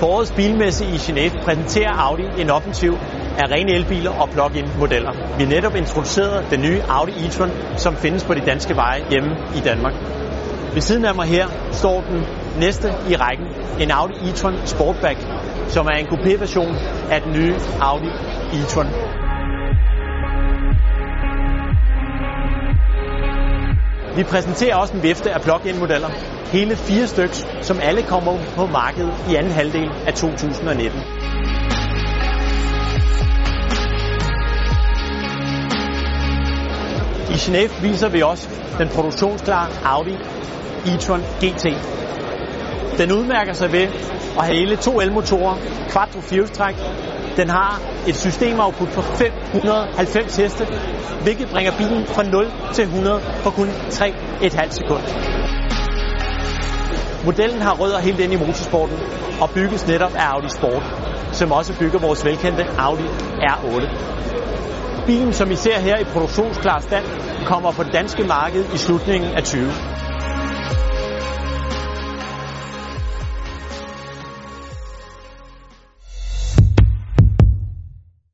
På årets bilmesse i Genève præsenterer Audi en offensiv af rene elbiler og plug-in modeller. Vi har netop introduceret den nye Audi e-tron, som findes på de danske veje hjemme i Danmark. Ved siden af mig her står den næste i rækken, en Audi e-tron Sportback, som er en coupé-version af den nye Audi e-tron. Vi præsenterer også en vifte af plug-in modeller. Hele fire stykker, som alle kommer på markedet i anden halvdel af 2019. I Genève viser vi også den produktionsklare Audi e-tron GT. Den udmærker sig ved at have hele to elmotorer, quattro firehjulstræk. Den har et systemoutput på 590 heste, hvilket bringer bilen fra 0 til 100 på kun 3,5 sekunder. Modellen har rødder helt ind i motorsporten og bygges netop af Audi Sport, som også bygger vores velkendte Audi R8. Bilen, som I ser her i produktionsklar stand, kommer på det danske marked i slutningen af 20.